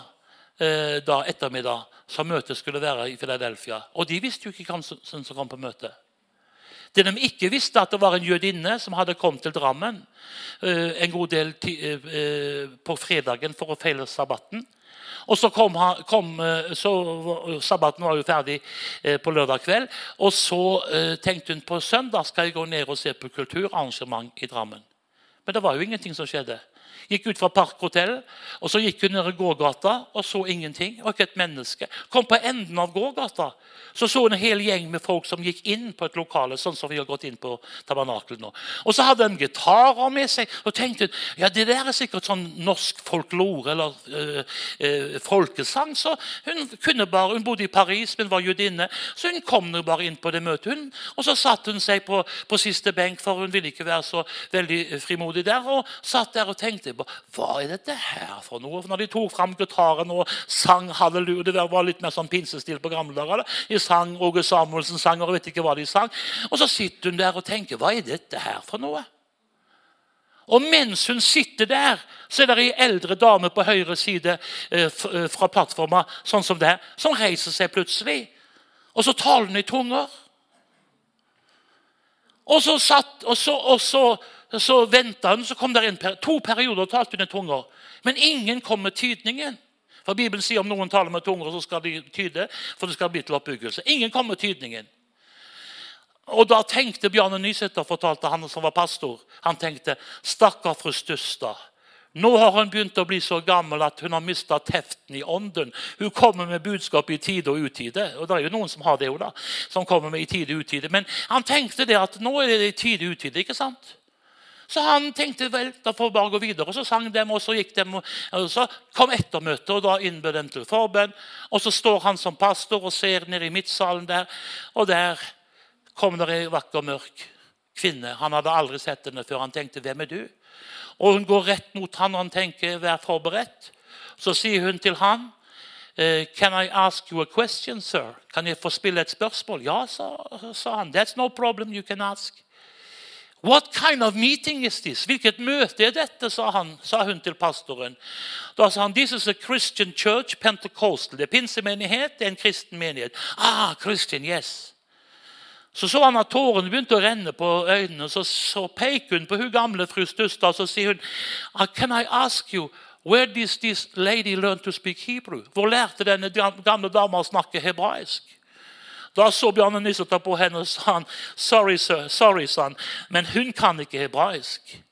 Speaker 1: eh, da ettermiddag som møtet skulle være i Philadelphia. Og de visste jo ikke hvem som, som kom på møtet. Det de ikke visste, at det var en jødinne som hadde kommet til Drammen eh, en god del eh, på fredagen for å feile sabbaten. Og så kom, kom eh, så, Sabbaten var jo ferdig eh, på lørdag kveld. Og så eh, tenkte hun på søndag skal jeg gå ned og se på kulturarrangement i Drammen. Men det var jo ingenting som skjedde. Gikk ut fra Parkhotellet, og så gikk hun ned i gågata og så ingenting. og ikke et menneske. Kom på enden av gågata, så så hun en hel gjeng med folk som gikk inn på et lokale. sånn som vi har gått inn på tabernaklet nå. Og så hadde de gitarer med seg. Og tenkte hun ja, det der er sikkert sånn norsk folklore eller øh, øh, folkesang. Så hun kunne bare, hun bodde i Paris, men var judinne, så hun kom nå bare inn på det møtet. Hun, og så satte hun seg på, på siste benk, for hun ville ikke være så veldig frimodig der. Og satt der og tenkte på hva er dette her for noe. For når de tok fram gitaren og sang halleluja Det var litt mer sånn pinsestil på gamle dager. De sang Åge Samuelsen sang, og vet ikke hva de sang. Og så sitter hun der og tenker hva er dette her for noe? Og mens hun sitter der, så er det ei eldre dame på høyre side eh, eh, fra plattforma sånn som det her, som reiser seg plutselig. Og så taler hun i tunger. Og så, satt, og så, og så så venta han, så kom det inn to perioder og talte med tunger. Men ingen kom med tydningen. For Bibelen sier om noen taler med tunger, så skal de tyde. for det skal bli til oppbyggelse. Ingen kom med tydningen. Og da tenkte Bjarne Nysæter, fortalte han som var pastor, han tenkte stakkar fru Stustad. Nå har hun begynt å bli så gammel at hun har mista teften i ånden. Hun kommer med budskap i tide og utide. Og det er jo noen som har det jo da, som kommer med i tide og utide. Men han tenkte det at nå er det i tide og utide. ikke sant? Så han tenkte vel, da får vi bare gå videre. Og så sang de, og så gikk de, og så kom ettermøtet, og da innbød de til forbønn. Og så står han som pastor og ser ned i midtsalen der, og der kom det ei vakker, mørk kvinne. Han hadde aldri sett henne før. Han tenkte 'Hvem er du?' Og hun går rett mot han, og han tenker 'Vær forberedt'. Så sier hun til han eh, Can I ask you a question, sir? Kan jeg få spille et spørsmål? Ja, sa han. That's no problem, you can ask. What kind of meeting is this? Hvilket møte er dette? sa, han, sa hun til pastoren. Da sa han, This is a Christian church, Pentecostal. Det er pinsemenighet, det er en kristen menighet. Ah, Christian, yes. Så så han at tårene begynte å renne på øynene. Så, så peker hun på hun gamle fru Stustad så sier hun, ah, Can I ask you, where did this lady learn to speak Hebrew? Hvor lærte denne gamle dama å snakke hebraisk? Da så Bjarne Nysæter på henne og sa sorry, sir, sorry, son, men hun kan ikke hebraisk.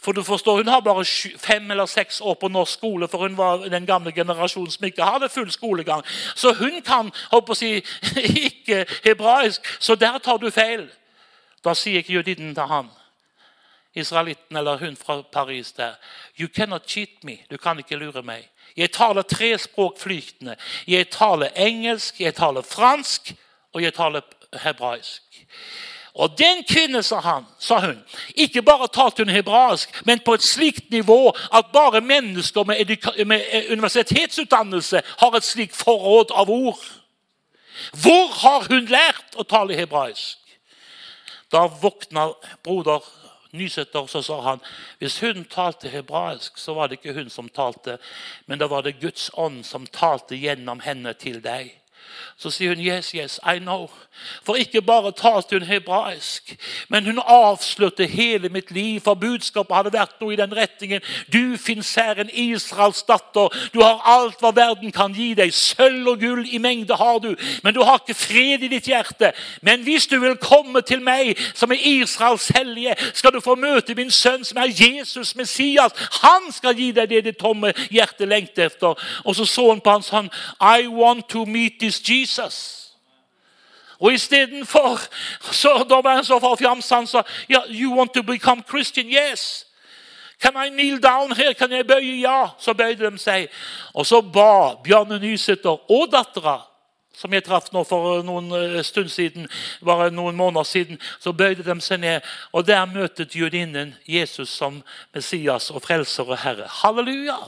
Speaker 1: For du forstår, Hun har bare fem eller seks år på norsk skole, for hun var den gamle generasjonen som ikke hadde full skolegang. Så hun kan håper å si, ikke hebraisk. Så der tar du feil. Da sier ikke jødinnen til han, israelitten eller hun fra Paris der You cannot cheat me. Du kan ikke lure meg. Jeg taler tre språk flytende. Jeg taler engelsk, jeg taler fransk, og jeg taler hebraisk. Og den kvinne, sa, han, sa hun, ikke bare talte hun hebraisk, men på et slikt nivå at bare mennesker med, med universitetsutdannelse har et slikt forråd av ord. Hvor har hun lært å tale hebraisk? Da våkna broder Nysæter, så sa han hvis hun talte hebraisk, så var det ikke hun som talte, men da var det Guds ånd som talte gjennom henne til deg. Så sier hun yes, yes, I know. For ikke bare talte hun hebraisk, men hun avslørte hele mitt liv. For budskapet hadde vært noe i den retningen. Du finnes her, en Israels datter. Du har alt hva verden kan gi deg. Sølv og gull i mengde har du, men du har ikke fred i ditt hjerte. Men hvis du vil komme til meg, som er Israels hellige, skal du få møte min sønn, som er Jesus Messias. Han skal gi deg det ditt tomme hjerte lengter efter. Og så så hun på hans hånd. I want to meet this Jesus. Og istedenfor Da var han så forfjamsa han sa yeah, You want to become Christian? Yes. Can I kneel down here? Kan jeg bøye? Ja. Så bøyde de seg. Og så ba Bjarne Nysæter og dattera som jeg traff nå for noen eh, stund siden, bare noen måneder siden, så bøyde de seg ned. Og der møtet judinnen Jesus som Messias og frelser og Herre. Halleluja!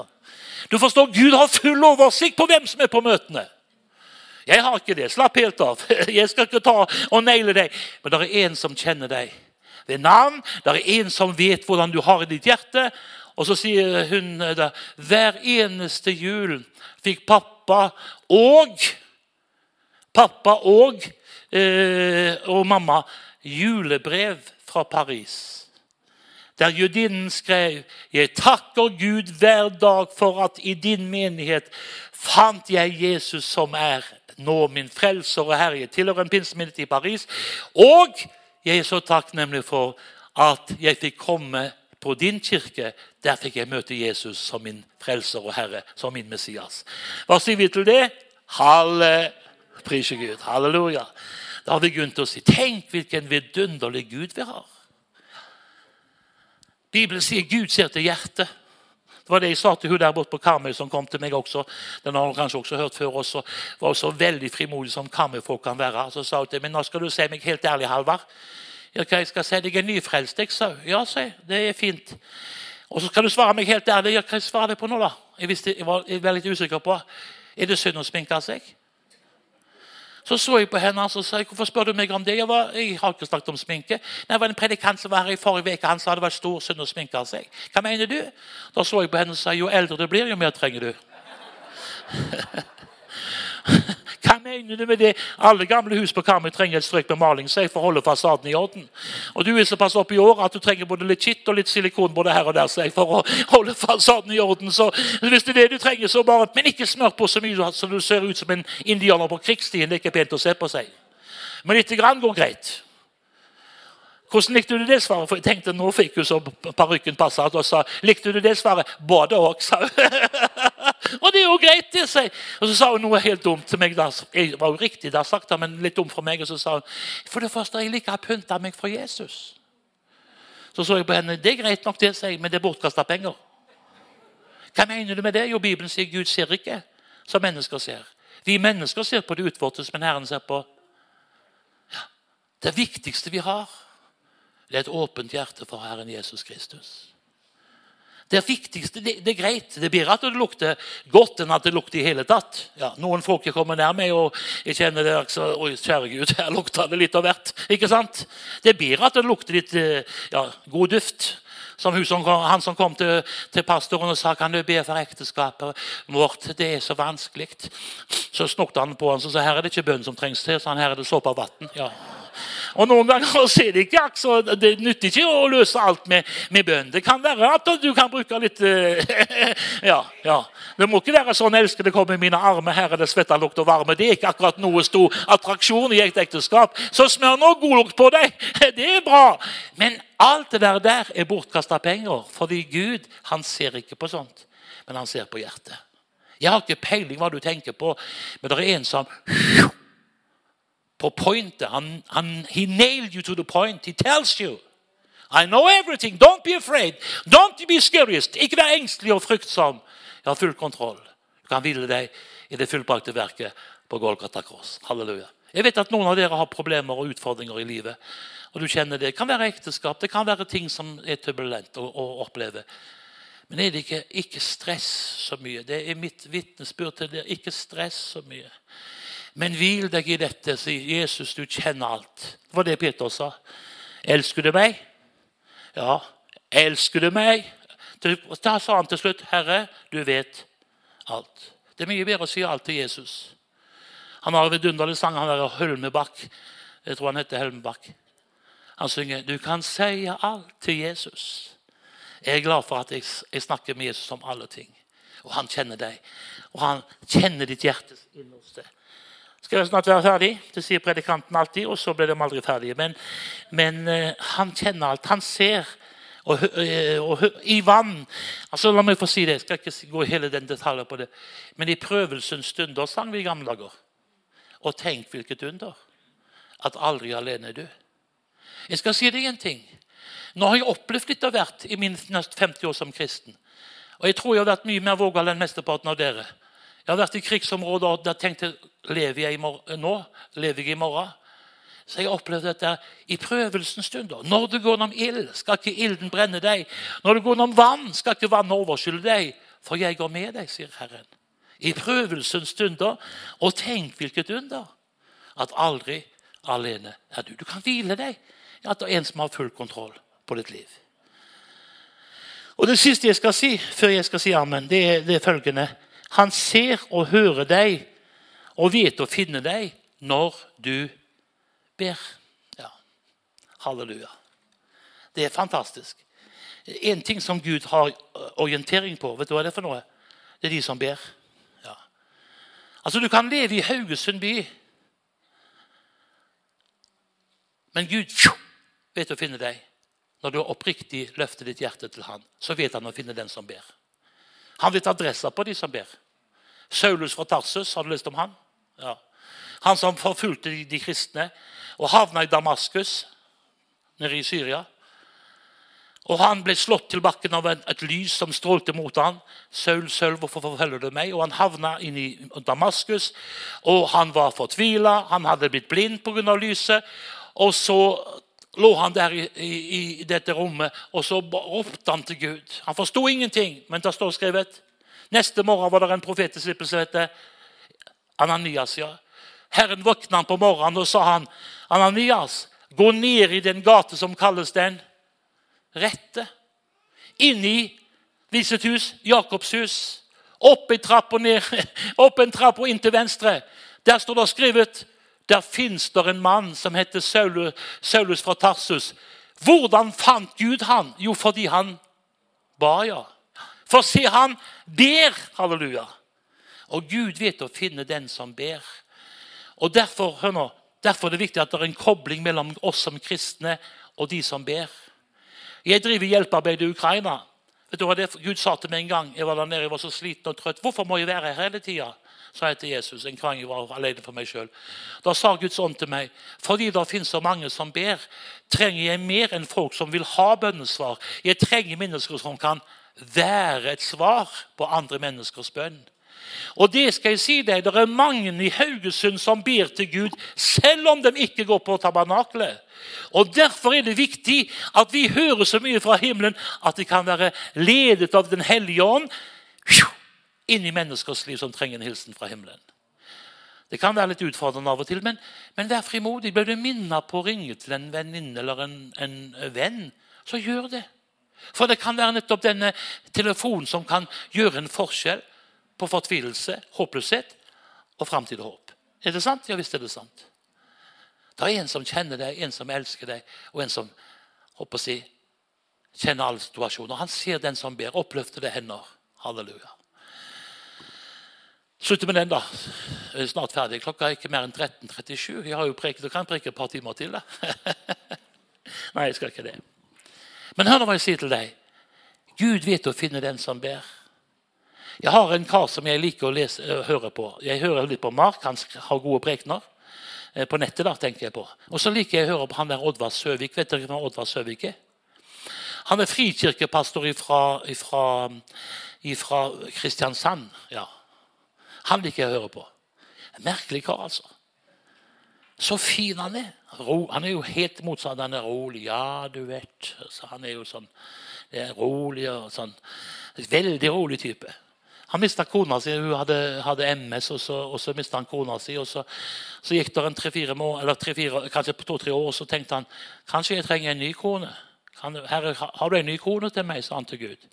Speaker 1: Du forstår, Gud har full oversikt på hvem som er på møtene. Jeg har ikke det. Slapp helt av. Jeg skal ikke ta og naile deg. Men det er en som kjenner deg ved navn. Det er en som vet hvordan du har i ditt hjerte. Og så sier hun det. hver eneste jul fikk pappa og Pappa og, eh, og mamma julebrev fra Paris. Der judinnen skrev jeg takker Gud hver dag for at i din menighet fant jeg Jesus som er nå min frelser og herre. Jeg tilhører en pinsemenighet i Paris. Og jeg er så takknemlig for at jeg fikk komme på din kirke. Der fikk jeg møte Jesus som min frelser og herre, som min Messias. Hva sier vi til det? Halle, prise Gud. Halleluja. Da har vi grunn til å si tenk hvilken vidunderlig Gud vi har. Bibelen sier Gud ser til hjertet. Det var det jeg sa til hun der borte på Karmøy, som kom til meg også. Den har hun kanskje også hørt før. også. Var så veldig frimodig som Karmøy-folk kan være. Så sa hun til meg nå skal du si meg helt ærlig, Halvard. Jeg skal si deg er nyfrelst? Jeg sa ja, si. Det er fint. Og så skal du svare meg helt ærlig. Ja, hva jeg svarer jeg på nå, da? Jeg, visste, jeg, var, jeg var litt usikker på. Er det synd å sminke seg? Så så jeg på henne og sa hvorfor spør du meg om det. Jeg, var, jeg har ikke snakket om sminke. Nei, det var en predikant som var her i forrige uke. Han sa det var stor synd å sminke seg. Hva mener du? Da så jeg på henne og sa jo eldre du blir, jo mer trenger du. Mener du med det? Alle gamle hus på Karmøy trenger et strøk med maling så jeg får holde fasaden i orden. Og du er såpass oppe i år at du trenger både litt kitt og litt silikon både her og der så jeg for å holde fasaden i orden. Så hvis det er det du trenger, så bare Men ikke smør på så mye så du ser ut som en indianer på krigsstien. Det er ikke pent å se på seg. Men lite grann går greit. Hvordan likte du det svaret? For jeg tenkte nå fikk jo så parykken passa. Og sa likte du det svaret? Både òg, sa hun. og greit, det, sier Og så sa hun noe helt dumt til meg. Jeg var jo riktig da sagt, men litt dumt for meg. Og så sa hun for det første, jeg liker å pynte meg for Jesus. Så så jeg på henne. Det er greit nok, det, sier jeg, men det er bortkasta penger. Hva mener du med det? Jo, Bibelen sier Gud ser ikke som mennesker ser. Vi mennesker ser på det utvortes, men Herren ser på det viktigste vi har. Det er et åpent hjerte for Herren Jesus Kristus. Det viktigste, det, det, er greit. Det bedre at det lukter godt enn at det lukter i hele tatt. Ja, noen folk jeg kommer nær meg, og jeg kjenner det så, Oi, kjære Gud, her lukter det litt av hvert. ikke sant? Det bedre at det lukter litt eh, ja, god duft. Som som, han som kom til, til, pastoren og sa kan du be for ekteskapet vårt. Det er så vanskelig. Så snokte han på han og sa her er det ikke bønn som trengs til. så her er det såpe og vann. Ja. Og Noen ganger så er det ikke så det nytter ikke å løse alt med, med bønn. Det kan være at du kan bruke litt uh, ja, ja. Det må ikke være sånn 'elsker det kommer i mine armer', her er det svetta, lukt og varme. Det er ikke akkurat noe stor attraksjon i et ekteskap. Så smør nå god lukt på deg. Det er bra. Men alt det der, der er bortkasta penger. Fordi Gud han ser ikke på sånt, men han ser på hjertet. Jeg har ikke peiling hva du tenker på, men det er en som på pointet. Han, han, he nailed you to the point. He tells you. I know everything. Don't be afraid. Don't be scarious. Ikke vær engstelig og fryktsom. Jeg har full kontroll. Du kan hvile deg i det fullbrakte verket på Golgata Cross. Halleluja. Jeg vet at noen av dere har problemer og utfordringer i livet. og du kjenner Det Det kan være ekteskap, det kan være ting som er turbulent å, å oppleve. Men er det ikke, ikke stress så mye? Det er mitt vitnesbyrd til dere. Ikke stress så mye. Men hvil deg i dette, sier Jesus, du kjenner alt. Det var det Peter sa. Elsker du meg? Ja. Elsker du meg? Da sa han til slutt, Herre, du vet alt. Det er mye bedre å si alt til Jesus. Han har en vidunderlig sang. Han er Hølmebakk. Jeg tror han heter Helmebakk. Han synger 'Du kan si alt til Jesus'. Jeg er glad for at jeg, jeg snakker med Jesus om alle ting. Og han kjenner deg. Og han kjenner ditt hjertes innerste skal jeg snart være ferdig. Det sier predikanten alltid, og så blir de aldri ferdige. Men, men uh, han kjenner alt. Han ser. Og, og, og, i vann altså La meg få si det. Jeg skal ikke gå hele den detaljen på det. Men i prøvelsens stunder sang vi i gamle dager. Og tenk hvilket under. At aldri alene er du. Jeg skal si deg en ting. Nå har jeg opplevd litt av hvert i mine 50 år som kristen. Og jeg tror jeg har vært mye mer vågal enn mesteparten av dere. Jeg har vært i krigsområder og jeg tenkte lever jeg nå? Lever jeg i morgen? Så jeg opplevde opplevd dette i prøvelsens stunder. Når du går gjennom ild, skal ikke ilden brenne deg. Når du går gjennom vann, skal ikke vannet overskylle deg. For jeg går med deg, sier Herren. I prøvelsens stunder. Og tenk hvilket under! At aldri alene er du. Du kan hvile deg i at det er en som har full kontroll på ditt liv. Og Det siste jeg skal si før jeg skal si amen, det er, det er følgende. Han ser og hører deg og vet å finne deg når du ber. Ja. Halleluja. Det er fantastisk. En ting som Gud har orientering på, vet du hva det er for noe? Det er de som ber. Ja. Altså, Du kan leve i Haugesund by, men Gud vet å finne deg. Når du oppriktig løfter ditt hjerte til han, så vet han å finne den som ber. Han vet adressa på de som ber. Saulus fra Tarsus, har du lyst om han? Ja. Han som forfulgte de, kristne og havna i Damaskus, nede i Syria. Og Han ble slått til bakken av et, lys som strålte mot ham. Saul, Saul, hvorfor forfølger du meg? Og Han havna inn i Damaskus, og han var fortvila. Han hadde blitt blind pga. lyset. Og så lå han der i, i, i, dette rommet, og så ropte han til Gud. Han forsto ingenting, men det står skrevet. Neste morgen var det en profetisk het Ananias. ja. Herren våkna på morgenen og sa han, Ananias, gå ned i den gate som kalles den rette. Inn i hus, Jakobs hus. Opp trapp og ned, opp en trapp og inn til venstre. Der står det skrevet der fins det en mann som heter Saulus fra Tarsus. Hvordan fant Gud han? Jo, fordi han ba, ja. For se, han ber. Halleluja. Og Gud vet å finne den som ber. Og Derfor hør nå, derfor er det viktig at det er en kobling mellom oss som kristne og de som ber. Jeg driver hjelpearbeid i Ukraina. Vet du hva det Gud sa til meg en gang? Jeg var der nede, jeg var så sliten og trøtt. Hvorfor må jeg være her hele tida? sa jeg til Jesus en gang jeg var alene for meg selv. Da sa Guds ånd til meg fordi det finnes så mange som ber, trenger jeg mer enn folk som vil ha bønnesvar. Jeg trenger mennesker som kan være et svar på andre menneskers bønn. Og det skal jeg si deg, det er mange i Haugesund som ber til Gud, selv om de ikke går på tabernaklet. Og Derfor er det viktig at vi hører så mye fra himmelen at vi kan være ledet av Den hellige ånd inn i menneskers liv som trenger en hilsen fra himmelen. Det kan være litt utfordrende av og til, men, men vær frimodig. Blir du minnet på å ringe til en venninne eller en, en venn, så gjør det. For det kan være nettopp denne telefonen som kan gjøre en forskjell på fortvilelse, håpløshet og framtid og håp. Er det sant? Ja visst er det sant. Det er en som kjenner deg, en som elsker deg, og en som håper å si, kjenner alle situasjoner. Han ser den som ber. Oppløftede hender. Halleluja. Slutter med den, da. Jeg er snart ferdig. Klokka er ikke mer enn 13.37. Jeg har jo preket, og kan preke et par timer til. da. Nei, jeg skal ikke det. Men hør nå hva jeg sier til deg. Gud vet å finne den som ber. Jeg har en kar som jeg liker å lese, uh, høre på. Jeg hører litt på Mark. Han har gode prekener. Uh, på nettet, da, tenker jeg på. Og så liker jeg å høre på han der Oddvar Søvik. Vet dere hvem Oddvar Søvik er? Han er frikirkepastor fra Kristiansand. ja. Han liker jeg å høre på. En merkelig kar, altså. Så fin han er. Han er jo helt motsatt. Han er rolig. Ja, du vet. Så han er jo sånn er rolig og sånn. Veldig rolig type. Han mista kona si. Hun hadde, hadde MS, og så, og så mista han kona si. og Så, så gikk det en tre-fire kanskje to-tre år, og så tenkte han kanskje jeg trenger en ny kone. Kan, Herre, har du en ny kone til meg? sa han til Gud.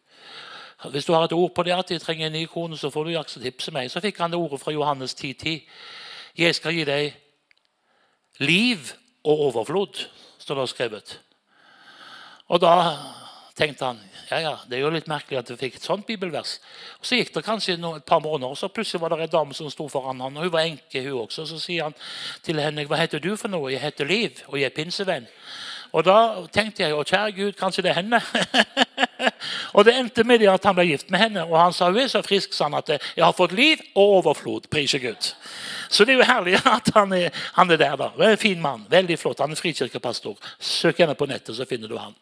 Speaker 1: Hvis du har et ord på det at jeg trenger en ny kone, så får du jakse tipse meg. Så fikk han det ordet fra Johannes 10.10. 10. Jeg skal gi deg liv og overflod, står det skrevet. Og da tenkte han ja, ja, det er jo litt merkelig at du fikk et sånt bibelvers. Og Så gikk det kanskje et par måneder, og så plutselig var det en dame som sto foran han, og Hun var enke, hun også. Så sier han til henne hva heter du for noe? Jeg heter Liv, og jeg er pinsevenn. Og da tenkte jeg å kjære Gud, kanskje det er henne. og det endte med det at han ble gift med henne. Og han sa hun er så frisk sånn at jeg har fått liv og overflod. Prise Gud. Så det er jo herlig at han er, han er der. da. En fin mann. Veldig flott. Han er frikirkepastor. Søk henne på nettet, så finner du han.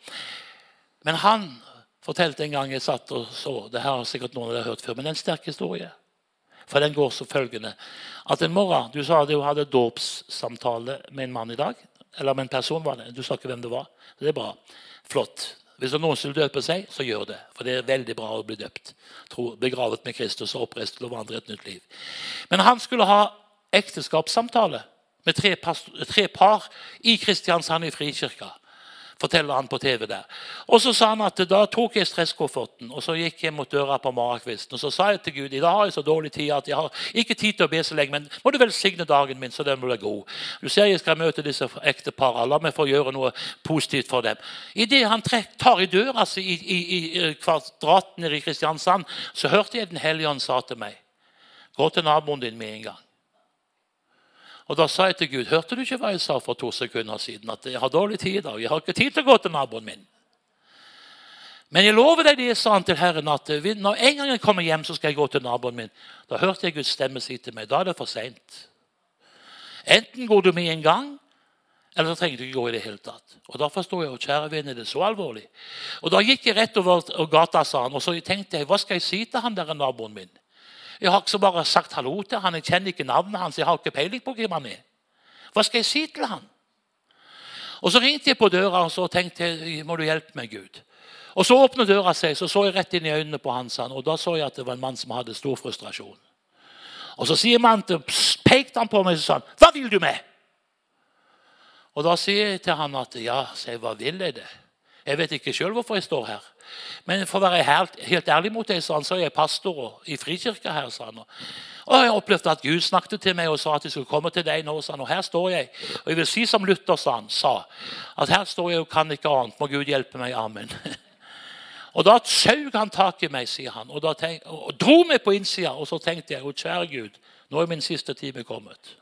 Speaker 1: Men han fortalte en gang jeg satt og så Det her har sikkert noen av dere hørt før, men det er en sterk historie. For den går så følgende at en morgen Du sa du hadde dåpssamtale med en mann i dag. Eller med en person, var det. Du sa ikke hvem det var. Det er bra. Flott. Hvis det er noen som vil døpe seg, så gjør det. For det er veldig bra å bli døpt. Begravet med Kristus og oppreist til å vandre et nytt liv. Men han skulle ha ekteskapssamtale med tre, tre par i Kristiansand i Frikirka forteller han på TV der. Og så sa han at da tok jeg stresskofferten og så gikk jeg mot døra på morgenkvisten. Og så sa jeg til Gud i dag har jeg så dårlig tid at jeg har ikke tid til å be så lenge, men må du velsigne dagen min, så den blir god. Du ser jeg skal møte disse ekteparene. La meg få gjøre noe positivt for dem. Idet han tar i døra altså, i, i, i kvadraten i Kristiansand, så hørte jeg Den hellige ånd sa til meg Gå til naboen din med en gang. Og Da sa jeg til Gud hørte du ikke hva jeg sa for to sekunder siden? At jeg har dårlig tid i dag. Jeg har ikke tid til å gå til naboen min. Men jeg lover deg det, sa han til Herren, at når en gang jeg kommer hjem, så skal jeg gå til naboen min. Da hørte jeg Guds stemme si til meg da er det for seint. Enten går du med en gang, eller så trenger du ikke gå i det hele tatt. Og Da forsto jeg at kjære det er så alvorlig. Og Da gikk jeg rett over gata, sa han, og så tenkte jeg hva skal jeg si til han der naboen min? Jeg har ikke bare sagt hallo til han, jeg kjenner ikke navnet hans. jeg har ikke peiling på hvem han er. Hva skal jeg si til han? Og Så ringte jeg på døra og så tenkte jeg, må du hjelpe meg, Gud. Og Så åpnet døra seg, så så jeg rett inn i øynene på hans, og da så jeg at det var en mann som hadde stor frustrasjon. Og Så sier mannen, pekte han på meg og sa han, 'Hva vil du med?' Og Da sier jeg til han at 'ja, si, hva vil jeg det?' Jeg vet ikke sjøl hvorfor jeg står her. Men for å være helt, helt ærlig mot deg, så, er jeg pastor i frikirka her. sa han. Og jeg opplevde at Gud snakket til meg og sa at jeg skulle komme til deg nå. sa han, Og her står jeg. Og jeg vil si som Luther sa, han, sa at her står jeg og kan ikke annet. Må Gud hjelpe meg. Amen. Og Da saug han tak i meg, sier han, og, tenk, og dro meg på innsida. Og så tenkte jeg, kjære Gud, nå er min siste time kommet.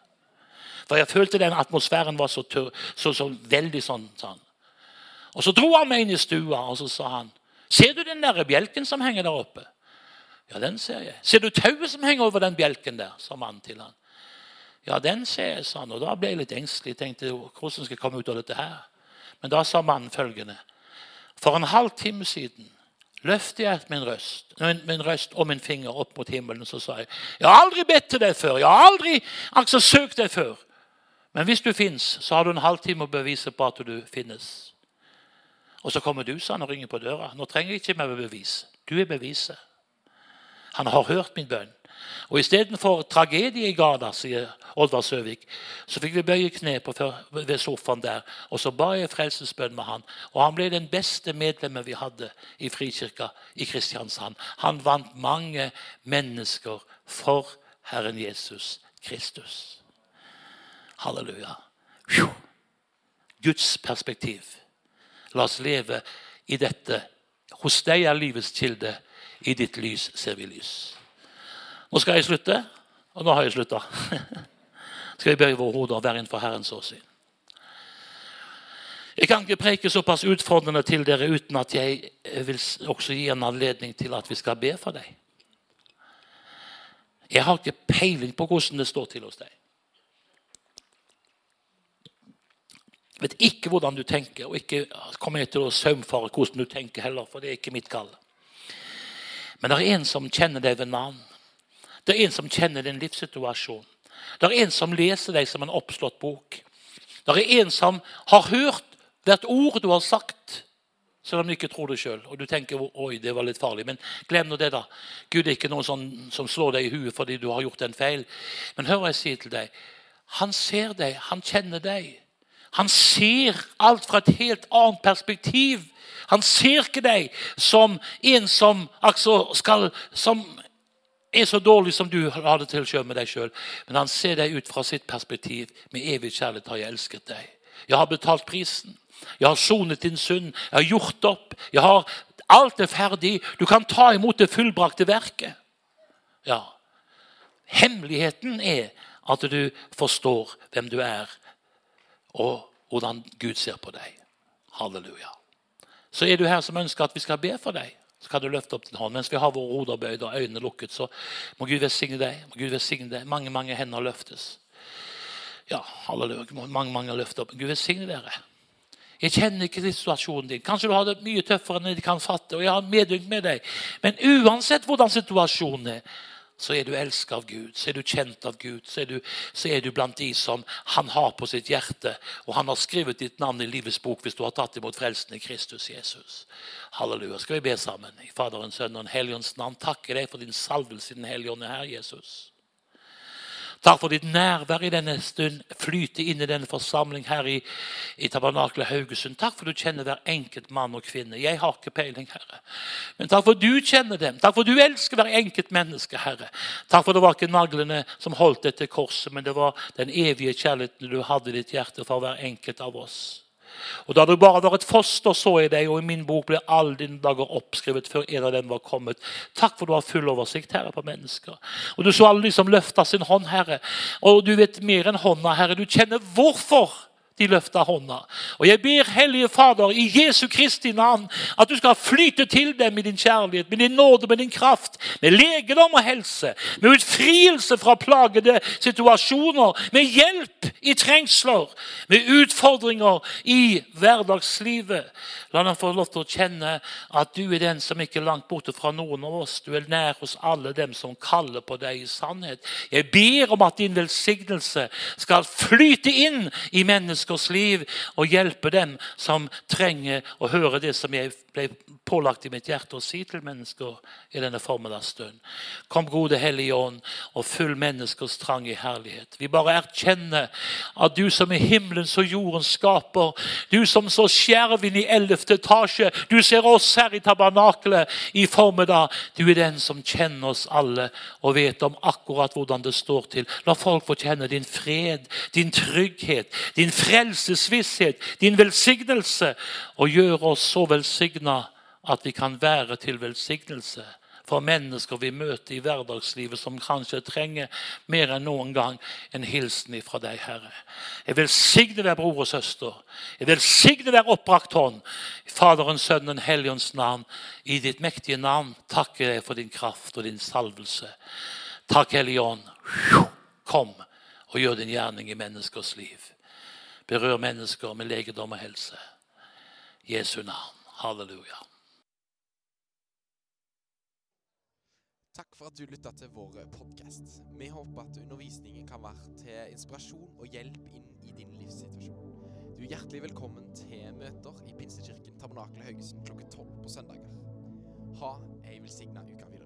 Speaker 1: For jeg følte den atmosfæren var så, tør, så, så veldig sånn. sånn. Og Så dro han meg inn i stua og så sa han, 'Ser du den der bjelken som henger der oppe?' 'Ja, den ser jeg.' 'Ser du tauet som henger over den bjelken der?' sa mannen til han. 'Ja, den ser jeg', sa han. Og da ble jeg litt engstelig. tenkte, 'Hvordan skal jeg komme ut av dette her?' Men da sa mannen følgende. For en halv time siden løftet jeg min røst, min røst og min finger opp mot himmelen så sa jeg, 'Jeg har aldri bedt til deg før. Jeg har aldri altså, søkt deg før.' Men hvis du fins, så har du en halvtime å bevise på at du finnes. Og så kommer du sa han, og ringer på døra. Nå trenger jeg ikke mer bevis. Du er beviset. Han har hørt min bønn. Og Istedenfor tragedie i Gada, sier Oddvar Søvik, så fikk vi bøye kne ved sofaen der. Og så ba jeg frelsesbønn med han. Og han ble den beste medlemmet vi hadde i Frikirka i Kristiansand. Han vant mange mennesker for Herren Jesus Kristus. Halleluja. Guds perspektiv. La oss leve i dette. Hos deg er livets kilde. I ditt lys ser vi lys. Nå skal jeg slutte, og nå har jeg slutta. skal vi bøye våre hoder og være innenfor Herrens åsyn. Jeg kan ikke preke såpass utfordrende til dere uten at jeg vil også gi en anledning til at vi skal be for deg. Jeg har ikke peiling på hvordan det står til hos deg. Vet ikke hvordan du tenker, og ikke kommer jeg til å saumfare hvordan du tenker heller, for det er ikke mitt kall. Men det er en som kjenner deg ved navn. Det er en som kjenner din livssituasjon. Det er en som leser deg som en oppslått bok. Det er en som har hørt hvert ord du har sagt, selv om du ikke tror det sjøl. Og du tenker oi, det var litt farlig. Men glem nå det, da. Gud er ikke noen som, som slår deg i huet fordi du har gjort en feil. Men hør hva jeg sier til deg. Han ser deg, han kjenner deg. Han ser alt fra et helt annet perspektiv. Han ser ikke deg som en som, altså, skal, som er så dårlig som du har det til selv med deg sjøl. Men han ser deg ut fra sitt perspektiv. Med evig kjærlighet har jeg elsket deg. Jeg har betalt prisen. Jeg har sonet din synd. Jeg har gjort opp. Jeg har, alt er ferdig. Du kan ta imot det fullbrakte verket. Ja. Hemmeligheten er at du forstår hvem du er og hvordan Gud ser på deg. Halleluja. Så er du her som ønsker at vi skal be for deg, så kan du løfte opp din hånd. Mens vi har våre hoder bøyd og øynene lukket, så må Gud velsigne deg. Må Gud velsigne deg. Mange, mange hender løftes. Ja, halleluja. Mange, mange løfter opp. Gud velsigne dere. Jeg kjenner ikke situasjonen din. Kanskje du har det mye tøffere enn de kan fatte. og jeg har medynk med deg. Men uansett hvordan situasjonen er, så er du elsket av Gud, så er du kjent av Gud. Så er, du, så er, du, blant de som han har på sitt hjerte. Og han har skrevet ditt navn i livets bok hvis du har tatt imot frelsen i Kristus Jesus. Halleluja. Skal vi be sammen? I Faderens, Sønnen og Den hellige navn takker deg for din salvelse i Den hellige ånd her, Jesus. Takk for ditt nærvær i denne stund. Flyte inn i denne forsamling her i, i Tabernakelet Haugesund. Takk for du kjenner hver enkelt mann og kvinne. Jeg har ikke peiling, Herre. Men takk for du kjenner dem. Takk for du elsker hver enkelt menneske, Herre. Takk for det var ikke naglene som holdt dette korset, men det var den evige kjærligheten du hadde i ditt hjerte for hver enkelt av oss. Og Da du bare var et foster, så jeg deg, og i min bok ble alle dine dager oppskrevet før en av dem var kommet. Takk for du har full oversikt, Herre, på mennesker. Og du så alle de som løfta sin hånd, Herre. Og du vet mer enn hånda, Herre. Du kjenner hvorfor de løfta hånda. Og jeg ber Hellige Fader i Jesu Kristi navn at du skal flyte til dem i din kjærlighet, med din nåde, med din kraft, med legedom og helse, med utfrielse fra plagede situasjoner, med hjelp i trengsler, med utfordringer i hverdagslivet. La dem få lov til å kjenne at du er den som ikke er langt borte fra noen av oss. Du er nær hos alle dem som kaller på deg i sannhet. Jeg ber om at din velsignelse skal flyte inn i mennesket menneskers liv og hjelpe dem som trenger å høre det som jeg ble pålagt i mitt hjerte å si til mennesker i denne formiddagsstund. Kom, gode Hellige Ånd, og fyll menneskers trang i herlighet. Vi bare erkjenner at du som er himmelens og jordens skaper, du som så skjerven i ellevte etasje, du ser oss her i tabernakelet i formiddag. Du er den som kjenner oss alle og vet om akkurat hvordan det står til. La folk få kjenne din fred, din trygghet, din frelsesvisshet, din velsignelse, og gjør oss så velsigna at vi kan være til velsignelse for mennesker vi møter i hverdagslivet, som kanskje trenger mer enn noen gang en hilsen fra deg, Herre. Jeg velsigner hver bror og søster. Jeg velsigner hver oppbrakt hånd. Faderens, Sønnen, Helligånds navn. I ditt mektige navn takker jeg for din kraft og din salvelse. Takk, Hellige Ånd. Kom og gjør din gjerning i menneskers liv. Berør mennesker med legedom og helse. Jesu navn. Halleluja.
Speaker 2: Takk for at du lytta til vår podkast. Vi håper at undervisningen kan være til inspirasjon og hjelp inn i din livssituasjon. Du er hjertelig velkommen til møter i Pinsekirken Tabernakelet Haugesund klokken tolv på søndager. Ha ei velsigna uke videre.